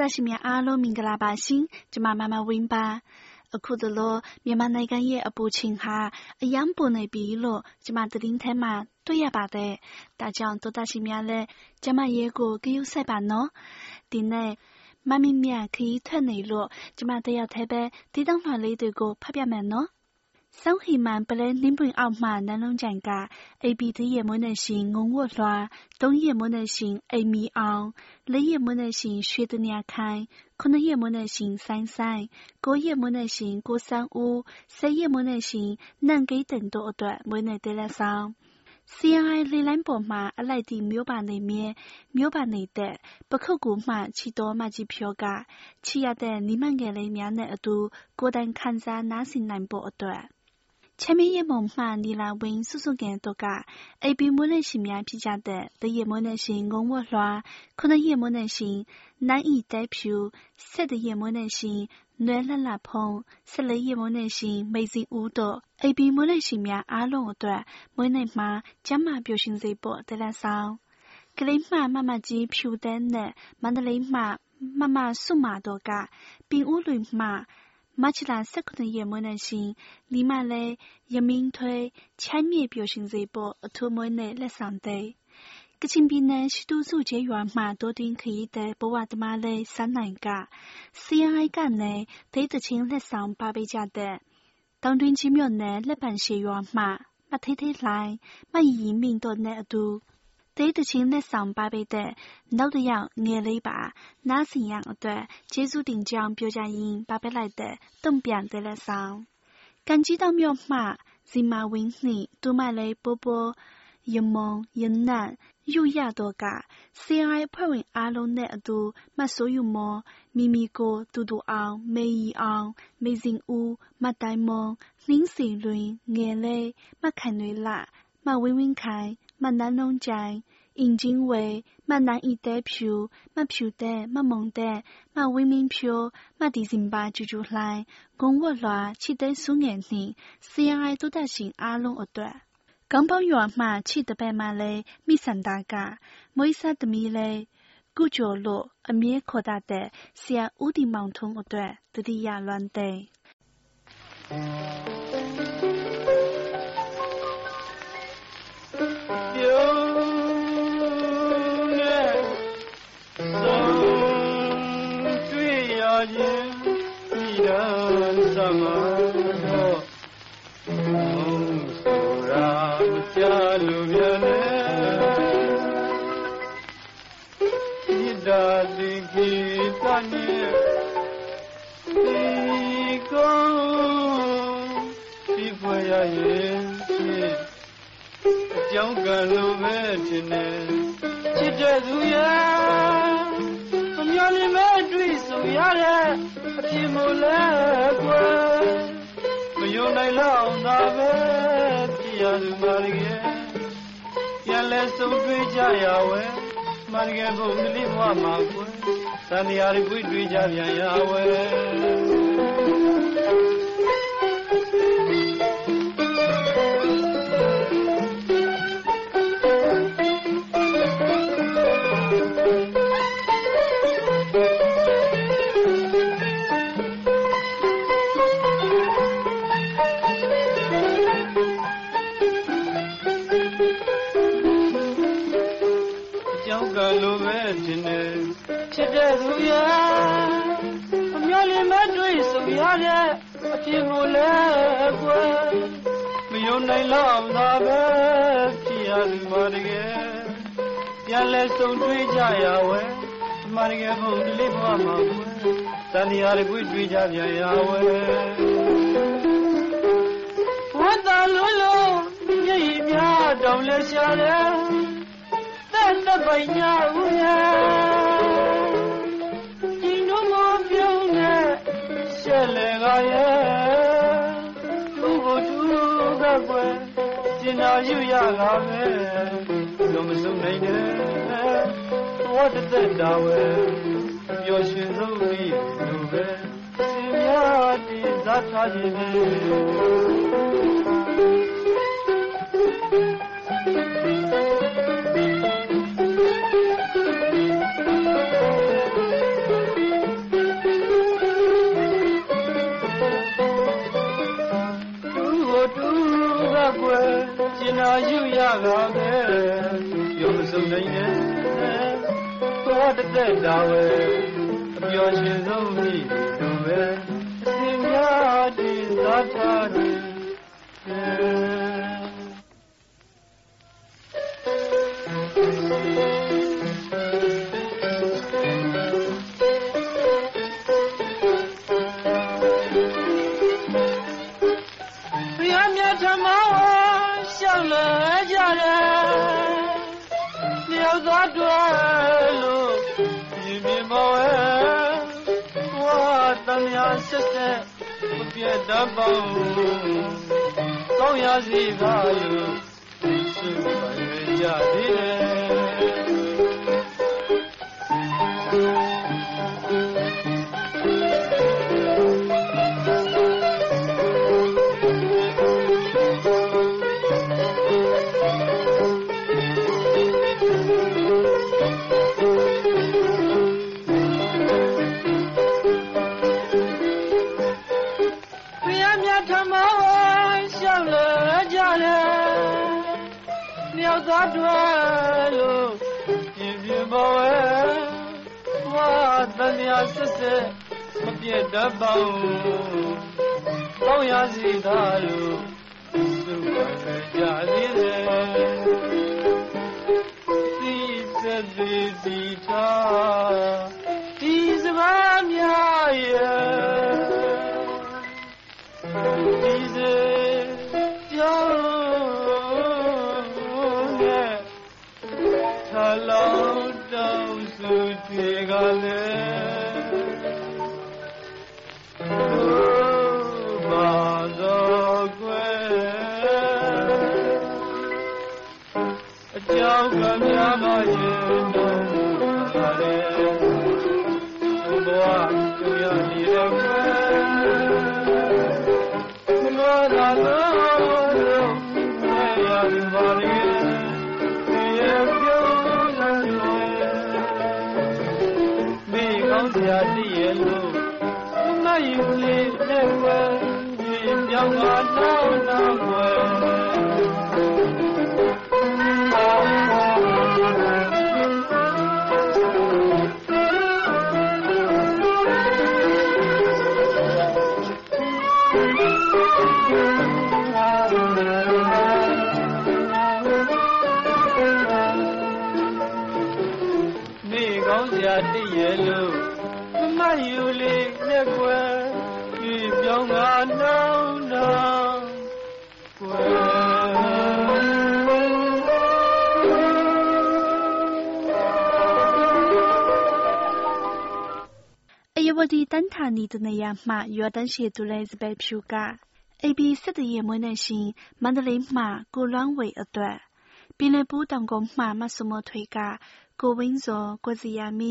တော်တာရှင်များအားလုံးမင်္ဂလာပါရှင်ကျွန်မမမဝင်းပါအခုတလို့မြန်မာနိုင်ငံရဲ့အပူချိန်ဟာအယံပုံနေပြီလို့ကျွန်မသတင်းထဲမှာတွေ့ရပါတယ်ဒါကြောင့်တော်တာရှင်များလည်းကျွန်မရဲ့ကိုကြည့်ဆက်ပါနော်ဒီနေ့မမင်းမြခီးထွက်နေလို့ကျွန်မတယောက်တည်းပဲဒီတောင်းလှလေးတွေကိုဖတ်ပြမယ်နော် 桑黑曼本来林本奥马南龙展噶，A B D 也没能行我我乱，东也没能行 A 米昂，雷也没能行学的娘开，可能也没能行三三，哥也没能行过三五，谁也没能行能给等多段没能得了上。CNI လေးလိုင်းပေါ်မှာအလိုက်တီမျိုးပါနေမြဲမျိုးပါနေတဲ့ပခုတ်ကူမှချီတော်မကြီးဖြောကချီရတဲ့နိမငယ်လေးများနဲ့အတူကိုယ်တိုင်ခံစားနားဆင်နိုင်ဖို့အတွက် 前面也梦嘛，你来问叔叔更多噶，A B 没能行面皮家的，但也没能行我我乱，可能也没能行难以代表，色的也没能行暖了拉碰，色的也没能行美人舞蹈，A B 没能行面阿龙段，没能嘛将嘛表现这波得了少，格里嘛妈妈鸡飘单的，曼德里嘛妈妈数码多噶，并乌伦嘛。 马起来十可能也没能行，立马嘞一面推前面表现这波，土门内来上对。个前边呢许多组织员嘛多点可以得不话的嘛嘞三难噶，私人爱干呢对得清来上八倍价的，当段几秒呢来办些员嘛，嘛推推来，嘛移民到那度。 对得清来上八倍的，老的样眼泪吧，那是样的，接住定奖表价银八百来的，东边得了上。感激到庙嘛，人马问你，都买来波波，一梦一难，有呀多噶。虽然派问阿龙那度，嘛所有么，咪咪哥，嘟嘟昂，美姨昂，美人屋，嘛大梦，零四轮，眼泪，嘛看内啦，嘛问问开。嘛南龙仔，引进位，嘛南一代票，嘛票的，嘛蒙的，嘛为民票，嘛第三把就出来，公我来，期待数眼呢，四样爱都得行阿龙一段。港宝园嘛，起得白马嘞，米三大家，每啥的米嘞，古角落，阿面扩大的，是五地盲通一段，得的呀乱的。မှာ ရရဲ့ဖြစ်အကြောင်းကလို့ပဲထင်တယ်ချစ်တဲ့သူရဲ့မမျော်လင့်မဲ့တွေ့ဆုံရတဲ့အဖြစ်မို့လဲကွယ်မယုံနိုင်လောက်သာပဲဖြစ်ရသူမာရရဲ့ပြန်လဲဆုံးတွေ့ကြရဝဲမာရရဲ့ဘုံကလေးဘဝမှာကွယ်သံဃာတွေတွေ့ကြပြန်ရဝဲ တဲ့အဖြစ်ကိုလဲကွယ်မယုံနိုင်လောက်သာပဲဖြစ်ရသူမတကယ်ပြန်လဲဆုံးတွေ့ကြရဝဲအမှန်တကယ်ဘုံဒီလေးဘဝမှာကွယ်တန်တရားတွေတွေ့ကြပြန်ရဝဲဝတ်တော်လုံးလုံးမြည်များတောင်လဲရှာတယ်တဲ့တဲ့ပိုင်ညာဦးရဲ့ နာယူရတာပဲလုံးမစုံနိုင်တဲ့ဝတ်တဲ့တာဝဲပျော်ရွှင်ဆုံးပြီးလူပဲစင်များတည်ဇာထားခြင်း ရပါပဲရုံစုံနိုင်တယ်သွားတဲ့တာဝဲအပျော်ရှင်ဆုံးမိတို့ပဲအစင်များတည်သာထား တ်တတ်ပါဘူးကောင်းရစီပါလို့သူပိုင်ရသေးတ လို့ပြင်းပြင်းပေါ်ဝဲဝါတန်ရဆက်ဆက်မပြတ်တတ်ပါဘူးပေါင်းရစီသာလို့သူ့ပဲကြသေးတယ်စီစသည်စီထားဒီစကားများရဲ့ တွေကလည်းဘာသောကွယ်အကြောင်းကများပါရဲ့တော့ပါလေဘဝကျရနေတဲ့ကွယ်ဘောသာလို့ရပါလေ ရာတည်ရဲ့လို့မယူလေးနဲ့ဝဲဒီပြောင်းလာတော့တော့ဝဲ အယဝဒီတန်ထာနီတနေရမှရွာတန်းရှိသူလဲစပယ်ဖြူက AB စစ်တရေမွေးနေရှင်မန္တလေးမှကိုလွမ်းဝေအတွက်ပင်လယ်ပူးတောင်ကုန်းမှမဆုမထွေက郭文作、郭子亚明、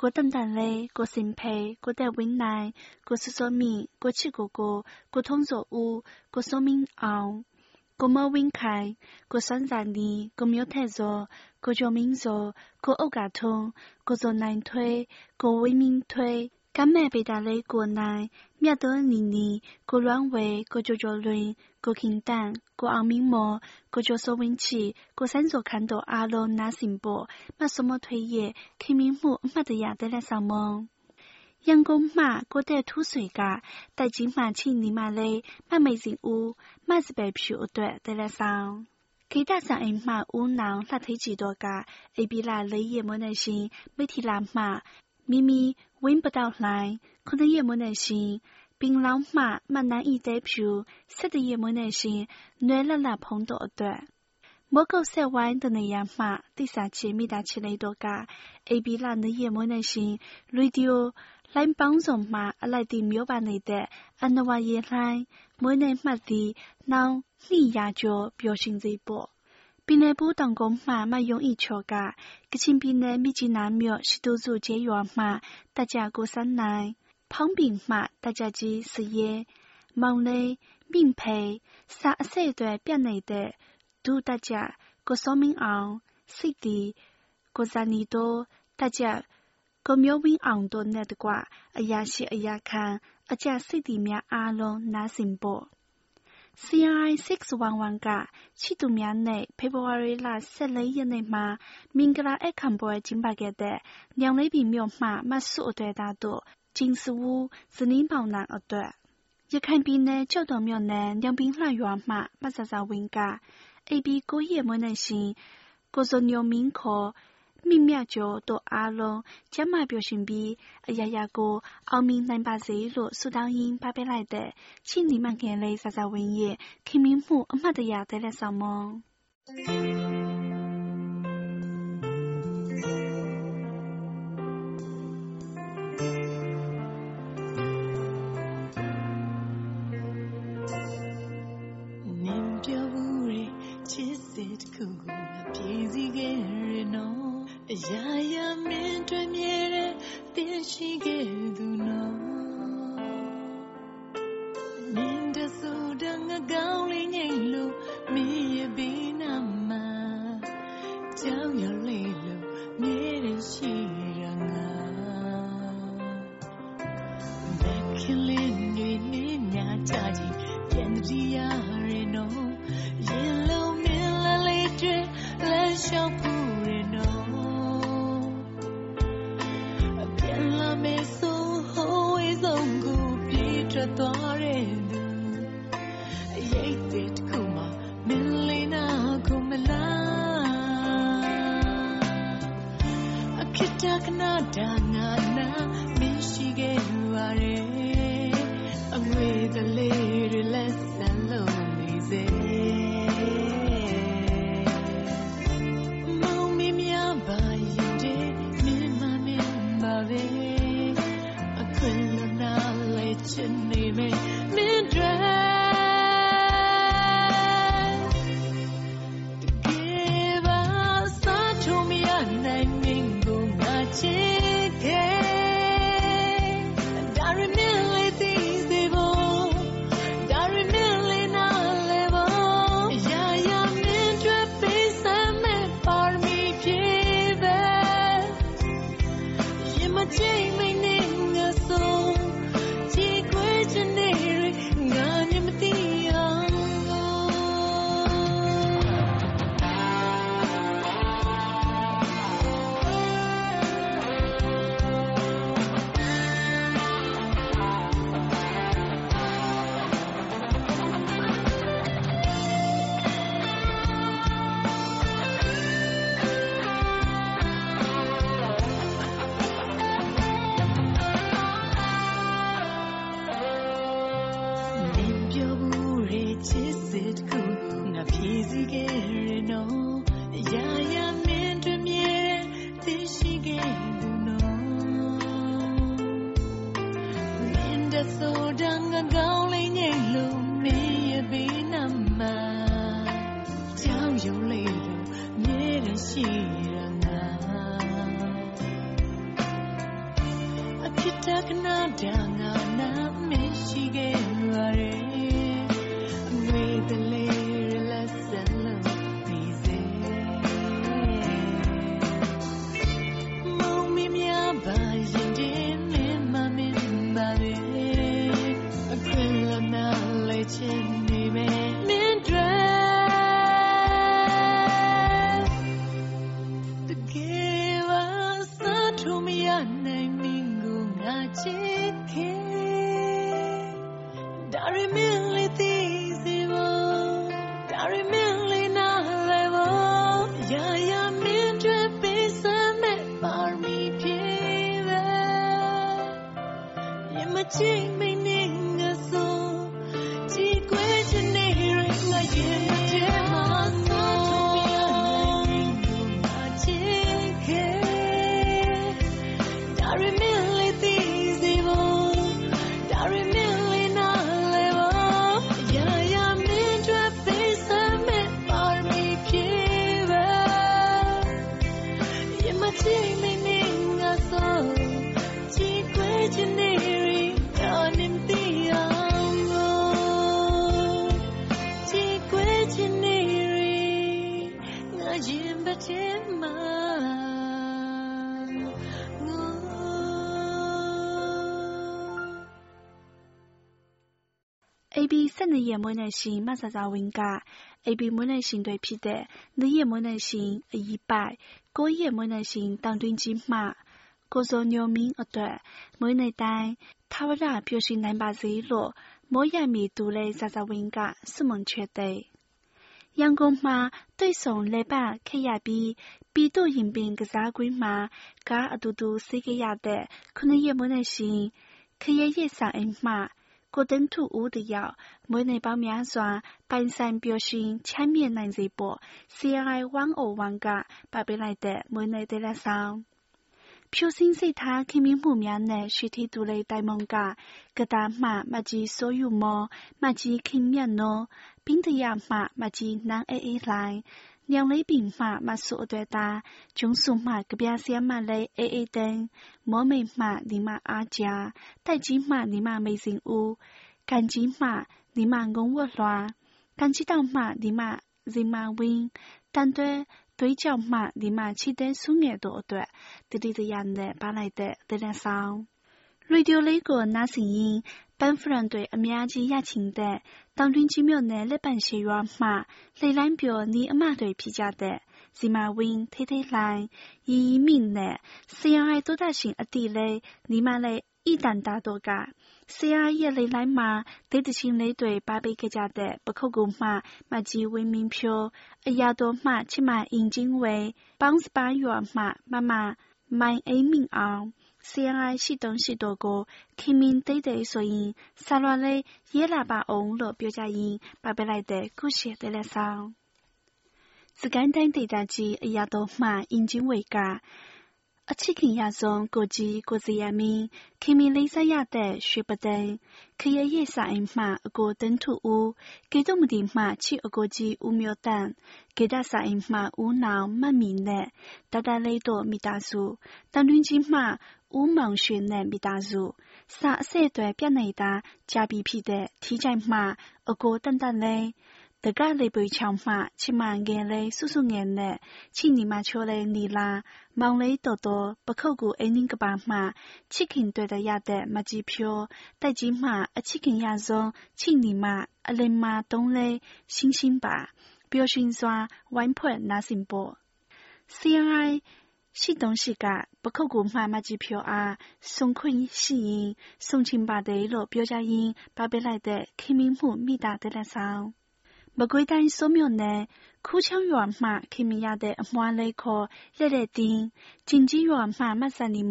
郭等等嘞、郭新培、郭德文来、郭苏苏敏、郭七哥哥、郭通作武、郭苏明昂、郭莫文开、郭双赞丽、郭苗太作、郭ကျော明作、郭欧嘎通、郭作南推、郭伟明推。 甘美北大嘞郭南、苗德妮妮、郭阮伟、郭九九伦、郭庆丹、郭昂明模、郭九苏文琪、郭三座看到阿罗那信博、马什么推也、开明木马的亚得来上梦。阳光马郭得土水噶，带金马青泥马嘞，马美人屋，马是白皮对得来上。给大上一马乌囊，那推几多噶？A B 啦雷也没耐心，没提拉马。 咪咪揾不到嚟，可能也冇耐心。槟榔嘛，蛮难以代表，食的也冇耐心，暖了啦碰到一段。莫够食完的那样嘛，第三期咪大起来多噶，A B 啦的也冇耐心，radio 来帮助嘛，来的没有办你的，安那话也来，冇耐嘛的，那你呀就表现这一波。 ပြည်နယ်ဘူးတောင်ကုန်းမှမယုံဤချော်ကကချင်ပြည်နယ်မြစ်ကြီးနားမြို့ရှိတိုးစုကျေးရွာမှတကြကိုစန်းနိုင်ဖောင်းပင်မှတကြကြီးစရဲမောင်လေးမြင့်ဖေစာအစိတ်တွေပြတ်နေတဲ့ဒုတကြကိုစောမင်းအောင်စိတ်တီကိုဇာနီတိုတကြကိုမျိုးဝင်းအောင်တို့နဲ့တကွအရာရှိအရာခံအကြစိတ်တီများအားလုံးနားစင်ဖို့ CRI 611ကချစ်သူများနေ့ဖေဖော်ဝါရီလ14ရက်နေ့မှာမင်္ဂလာဧည့်ခံပွဲကျင်းပခဲ့တဲ့ညောင်လေးပင်မြို့မှမဆုအတွေ့သားတို့ကျင်းစဝူဇနီးပေါင်းနိုင်အတွက်ရခိုင်ပြည်နယ်ကျောက်တော်မြို့နယ်ညောင်ပင်လှရွာမှမဆဆဝင်းက AB 9ရက်မွေးနေ့ရှင်ကိုဇော်ညိုမင်းခေါ် မိမြကျော်တို့အားလုံးကျန်းမာပျော်ရွှင်ပြီး အရာရာကို အောင်မြင်နိုင်ပါစေလို့ ဆုတောင်းရင်းပပေးလိုက်တဲ့ ချစ်နီမငယ်လေးဇဇဝင်းရဲ့ခင်မင်းမှုအမှတ်တရတဲ့လက်ဆောင်မုံ ရာရာမင်းတွေ့မြဲတဲ့တင်ရှိခဲ့ 尽12ရက်မွေးနေ့ရှင်မဆာဆာဝင်းက AB မွေးနေ့ရှင်တွေဖြစ်တဲ့၂ရက်မွေးနေ့ရှင်အရီပိုက်၉ရက်မွေးနေ့ရှင်တောင်တွင်းကြီးမှကိုဇော်ညိုမင်းအတွက်မွေးနေ့တိုင်းထာဝရပျော်ရွှင်နိုင်ပါစေလို့မိုးရမီသူလေးဆာဆာဝင်းကဆုမွန်ချွဲတဲ့ရန်ကုန်မှာတွေ့ဆုံလည်ပတ်ခဲ့ရပြီးပြည်သူ့ရင်ပင် ကိုတန်းထူဦးတယောက်မွေးနေပေါင်းများစွာပိုင်ဆိုင်ပျော်ရွှင်ချမ်းမြေ့နိုင်စေဖို့ CRI 101ကပတ်ပေးလိုက်တဲ့မွေးနေ့တလက်ဆောင်ဖြူစင်းစိတ်ထားခင်မင်းမှုများနဲ့ရှိသည့်သူလေးတိုင်မုံကကဒါမှမကြီးဆိုယူမမကြီးခင်မြတ်နောပင်းတရမှမကြီးနန်းအေးအေးလိုင်း ညောင်လေးပင်မှမဆုအတွက်သားကျုံစုမှကပြားစရမလေးအေးအေးသိန်းမောမိတ်မှဒီမအားကြာတိုက်ကြီးမှဒီမမေစင်ဦးကန်ကြီးမှဒီမငုံဝတ်လွှာကန်ကြီးတောင်မှဒီမဇီမဝင်းတန်တွဲသွေးကြောက်မှဒီမချီတဲ့ဆုငယ်တို့အတွက်တတိတရနဲ့ပါလိုက်တဲ့တဲ့ဆောင်ရေဒီယိုလေးကိုနားဆင်ရင် ပန်းဖရန်တွေအများကြီးရချင်တဲ့တောင်တွင်းကြီးမြို့နယ်လက်ပံရှည်ရွာမှလှိလိုင်းပြော်နီးအမတွေဖြစ်ကြတဲ့ဇီမာဝင်းထေးထေးလှိုင်ရီရီမြင့်နဲ့ဆရာဟိုင်တိုးတက်ရှင်အတိလေးနီမလေးဣတန်တာတို့ကဆရာရဲ့လေလိုင်းမှာဒေတချင်းလေးတွေပါပေးခဲ့ကြတဲ့ပခုတ်ကူမှမကြီး ဝင်းမင်းဖြိုးအရာတော်မှချစ်မအင်ဂျင်းဝေပေါင်းစပါရွာမှမမမိုင်အိမ်မင်းအောင် CNI ရှိတုံးရှိတော်ကိုခင်မင်တိတ်တဲ့ဆိုရင်ဆာလွာလေးရေးလာပါအောင်လို့ပြောကြရင်ပါပေးလိုက်တဲ့ခုရှိတဲ့လက်ဆောင်စကိုင်းတိုင်းဒေသကြီးအရာတော်မှအင်ဂျင်းဝေကအချစ်ခင်ရဆုံးကိုကြီးကိုစရာမင်းခင်မင်လေးစားရတဲ့ရွှေပသိန်းခရရဲ့ဆိုင်မှအကိုတန်းထုဦးကေတုမဒီမှချစ်အကိုကြီးဦးမျိုးတန်ကေဒဆိုင်မှဦးနောင်မတ်မီနဲ့တတလေးတို့မိသားစုတန်တွင်းကြီးမှ ဦးမောင်ရွှေနဲ့မိသားစု စာအဆက်အသွယ်ပြတ်နေတာကြာပြီဖြစ်တဲ့ထီးချိုင်မှအကိုတန်တန်လေးတကလေးပွေချောင်းမှချီမန်ငယ်လေးစုစုငယ်နဲ့ချီနီမချိုလေးနီလာမောင်လေးတော်တော်ပခုတ်ကူအင်းင်းကပါမှချစ်ခင်တွေ့တဲ့ရတဲ့မကြီးဖြိုးတိုက်ကြီးမှအချစ်ခင်ရဆုံးချီနီမအလင်မာတုံးလေးရှင်းရှင်းပါပျော်ရွှင်စွာဝိုင်းဖွဲ့နာ ဆင်ဖို့ CRI ရှိတုံးရှိကပခုတ်ကူမှမကြီးဖြိုးအားဆုံခွင့်ရှိရင်ဆုံချင်ပါတယ်လို့ပြောကြရင်ပါပေးလိုက်တဲ့ခင်မင်းမှုမိတာတဲ့လက်ဆောင်မကွေးတိုင်းစိုးမြို့နယ်ခူးချောင်းရွာမှခင်မင်ရတဲ့အမွှားလေးခေါ်လက်လက်တင်းကျင်ကြီးရွာမှမဆန်နီ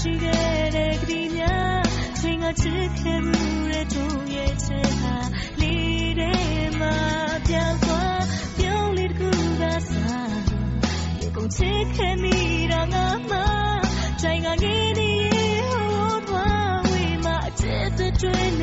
မိုးတို့အတွက်ပဲခူးတိုင်းတဲကုမြို့နယ်လက်ပံတိုးရွာမှကျော်မင်းစော်ရဲ့တတိယတဲ့လက်ဆောင်မုံချစ်ခဲ့မှုရဲ့တို့ရဲ့ချစ်ဟာလေးတဲ့မှာပြောင်းသွားပြုံးလေးတစ်ခုကစားရေကုန်ချစ်ခဲ့မိတာငါမှချိန်ကငေးနေဟိုးသွားဝေးမှာအချစ်တွေ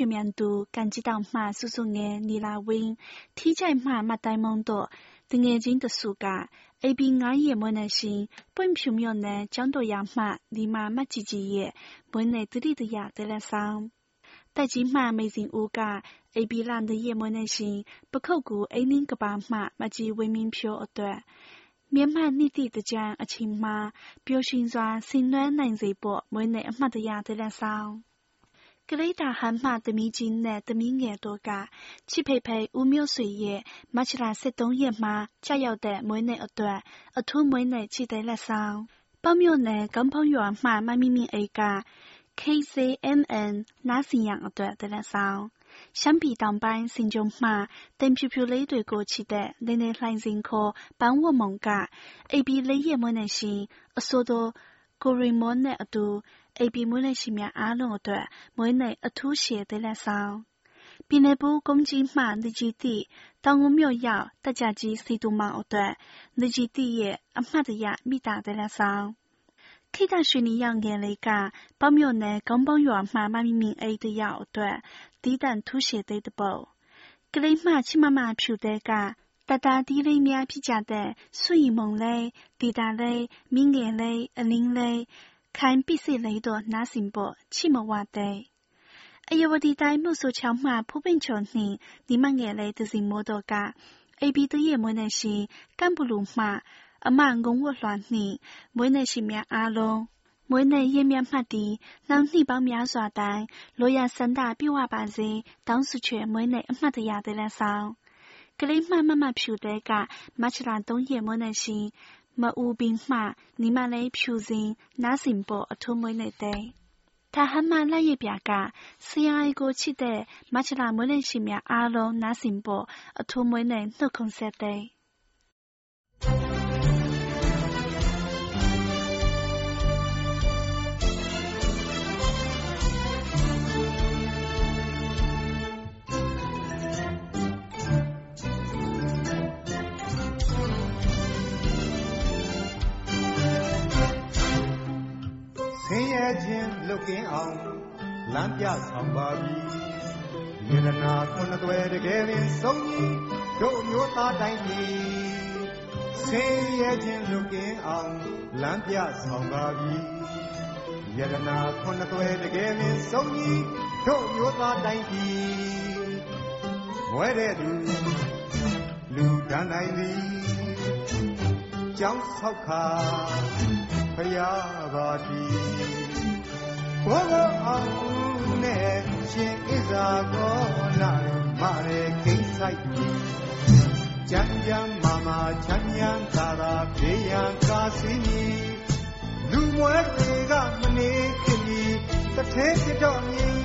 咪咪学面度，感激到马叔叔眼你拉温，体在马马呆蒙多，的眼睛的暑假，A B 眼也没耐心，本票苗呢讲到养马，你妈马几几夜，没耐这里的呀得来上。但今马没人物价，A B 懒的也没耐心，不考顾 A 零个把马，马及为民票而对。缅甸内地的讲而亲马，表现说心暖难热波，没耐马的呀得来上。 格雷达汉马的米金呢的米眼多噶，七佩佩五秒岁月，马起来塞东野马，加油的每年一段，而土每年期待来上。保苗呢跟朋友马马咪咪 A 噶，KCMN 那信仰一段的来上。相比当班新中马，等飘飘雷队过去的，奶奶来人可帮我梦噶，A B 雷也没能行，说到。ကိုရီမွန်နဲ့အတူ အေပီမွေးနေ့ရှင်များအားလုံးအတွက် မွေးနေ့အထူးရှည်တဲ့လက်ဆောင်ပြည်နယ်ဘူး公鸡မှနေကြီးတိတောင်ငုံမြို့ရောက်တက်ကြကြီးစီတူမောင်အတွက်နေကြီးတိရဲ့အမှတ်တရမိတာတဲ့လက်ဆောင်ခိတရွှေနီရောက်ငယ်လေးကပေါ့မြို့နယ်ကုန်းပုံရွာမှမမီမင်အိတ်တရောက်အတွက်တီးတန့်ထူးရှည်တဲ့တပုတ်ကလေးမှချမမဖြူတဲ့ကတတဒီလေးများဖြစ်ကြတဲ့ဆွေမုံလေးဒေတာလေးမင်းငယ်လေးအလင်းလေး ခိုင်ပိစိလေးတို့နားစင်ပေါ်ချိမဝတဲ့အယဝတီတိုင်းမှုဆိုချောင်းမှဖူးပင်ချုံနှင့်ဒီမငယ်လေးတစီမိုးတော့ကအေဘီတရဲ့မွေးနေ့ရှင်ကမ်ပလူမှအမငုံဝလွှမ်းနှင့်မွေးနေ့ရှင်များအားလုံးမွေးနေ့ရက်မြတ်မှတ်တီနောက်နှစ်ပေါင်းများစွာတိုင်လိုရစန္ဒပြဝပါစေတောင်းစုချွေမွေးနေ့အမှတ်တရတဲ့လက်ဆောင်ကလေးမှမမဖြူတဲ့ကမချလာသုံးရမွနဲ့ရှိ 没有兵马，你们来飘人，哪行不土没来得？他很慢那一边干，是要一个去的，马起来没人去面阿龙哪行不土没来都空下的。 ခြင်းလွတ်ကင်းအောင်လမ်းပြဆောင်ပါပြီယန္တနာခုနှစ်သွဲတကယ်ပင်ဆုံးကြီးတို့မျိုးသားတိုင်းပြည်ဆင်းရဲခြင်းလွတ်ကင်းအောင်လမ်းပြဆောင်ပါပြီယန္တနာခုနှစ်သွဲတကယ်ပင်ဆုံးကြီးတို့မျိုးသားတိုင်းပြည်ဝဲတဲ့သူလူတန်းတိုင်းသည်ကြောင်းဆောက်ခါဖရာပါတီ ဘောဘောအောင်နဲ့ရှင်ဣဇာကောနာမရေကိဆိုင်ကြံကြံမာမာချမ်းချမ်းသာသာပြေရန်ကာစီနီလူမွဲတွေကမနေခင်ဒီတထဲဖြစ်တော့မြည်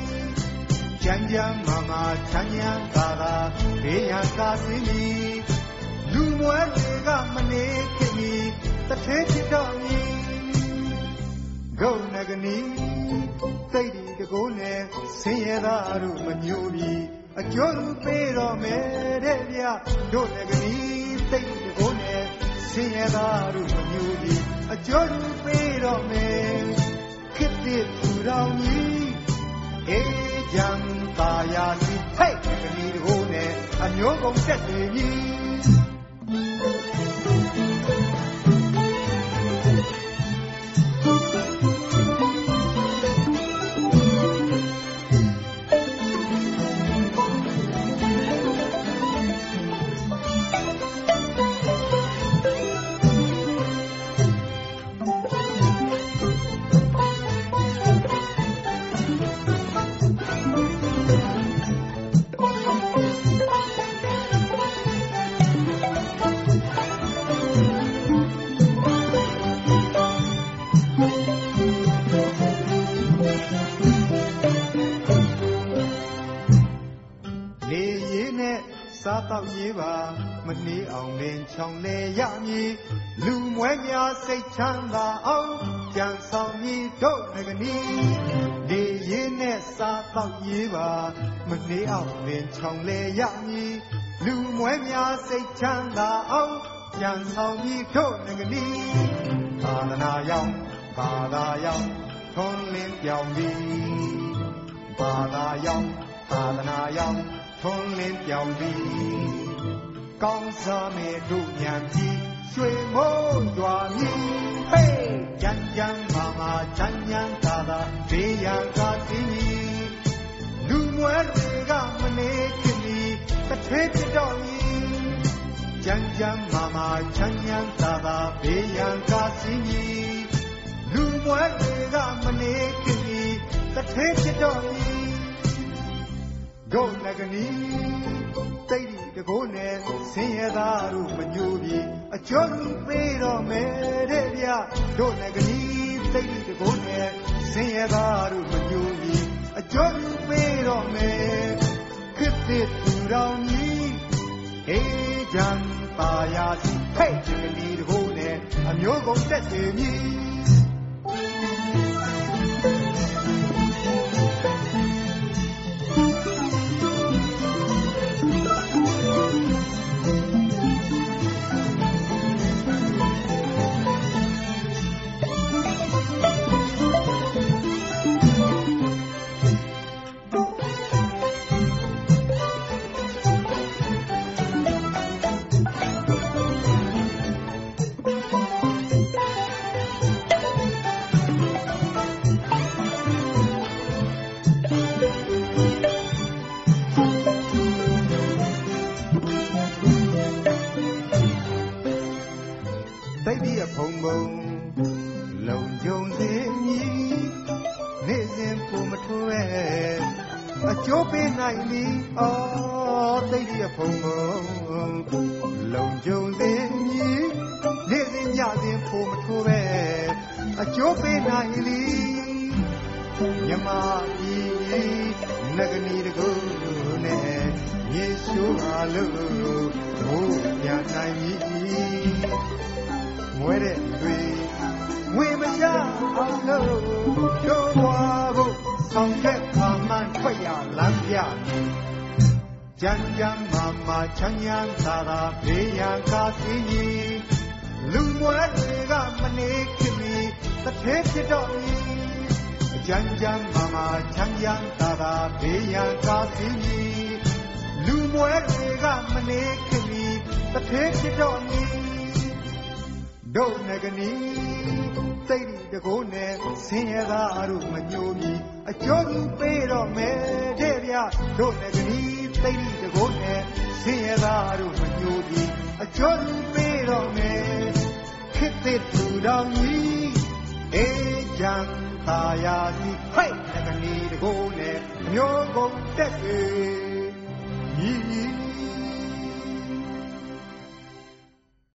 ကြံကြံမာမာချမ်းချမ်းသာသာပြေရန်ကာစီနီလူမွဲတွေကမနေခင်ဒီတထဲဖြစ်တော့မြည် ဂုဏနဂနီစိတ်ဒီတကိုးနဲ့ဆင်းရဲသားတို့မညိုပြီးအကျိုးပေးတော်မယ်တဲ့ဗျတို့နဂနီစိတ်ဒီတကိုးနဲ့ဆင်းရဲသားတို့မညိုပြီးအကျိုးပေးတော်မယ်ခစ်တဲ့သူတော်ကြီးအေးကြံပါရစီနီတကိုနဲ့အမျိုးကုန်တက်တွေမြ စားတော့ရေးပါမနှီးအောင်လင်းချောင်းလေရမည်လူမွဲများစိတ်ချမ်းသာအောင် ကြံဆောင်မည်တို့ငကနီလေရေးနဲ့စားတော့ရေးပါမနှီးအောင်လင်းချောင်းလေရမည်လူမွဲများစိတ်ချမ်းသာအောင်ကြံဆောင်မည်တို့ငကနီသာသနာရောက်ဘာသာရောက်ထွန်းလင်းပြောင်းသည်ဘာသာရောက်သာသနာရောက်ထွန်းလင်းပြောင်းသည်ကောင်းစားမေတို့ညံပြီး ရွှေမိုးရွာမည်ဟေးကြံကြံမာမာချမ်းချမ်းသာသာဘေးရန်ကသိမည်လူမွဲတွေကမနေခင်မီတစ်ထေးဖြစ်တော့မည်ကြံကြံမာမာချမ်းချမ်းသာသာဘေးရန်ကသိမည်လူမွဲတွေကမနေခင်မီတစ်ထေးဖြစ်တော့မည်တို့ငကနီ တိတ်ဒီတကိုးနဲ့ဆင်းရဲသားတို့မညိုပြီအကျော်လူပေးတော့မယ်တဲ့ဗျတို့ငကနီတိတ်ဒီတကိုးနဲ့ဆင်းရဲသားတို့မညိုပြီအကျော်လူပေးတော့မယ်ခစ်တဲ့သူတော်ကြီးအေးကြံပါရစီဟဲ့ငကနီတကိုးနဲ့အမျိုးကုန်တက်စီမြည် ပေးနိုင်မည်မြမကြီးနဂနီတကူနဲ့ယေရှုအားလို့ဘိုးပြန်နိုင်မည်မွဲတဲ့တွေငွေမရအောင်လို့တို့ဘွားဖို့ဆောင်ခဲ့ပါမှန်ထွက်ရလမ်းပြကြမ်းကြမ်းမာမာချမ်းချမ်းသာသာဘေးရန်ကားစီကြီးလူမွဲတွေကမနေခင်မီ တစ်သေးဖြစ်တော့မည်ကြမ်းကြမ်းမာမာချမ်းချမ်းသာသာဘေးရန်ကားစီကြီးလူမွဲတွေကမနေခင်မီတစ်သေးဖြစ်တော့မည်တို့ငကနီစိတ်ဒီတကိုးနဲ့ဆင်းရဲသားတို့မညိုမီအကျိုးသူပေးတော့မယ်တဲ့ဗျတို့ငကနီစိတ်ဒီတကိုးနဲ့ဆင်းရဲသားတို့မညိုမီအကျိုးသူပေးတော့မယ်ခစ်တဲ့သူတော်ကြီး အေးချမ်းသာယာစီဟဲ့ငကနီတကိုးနဲ့အမျိုးကုန်တက်ပြီ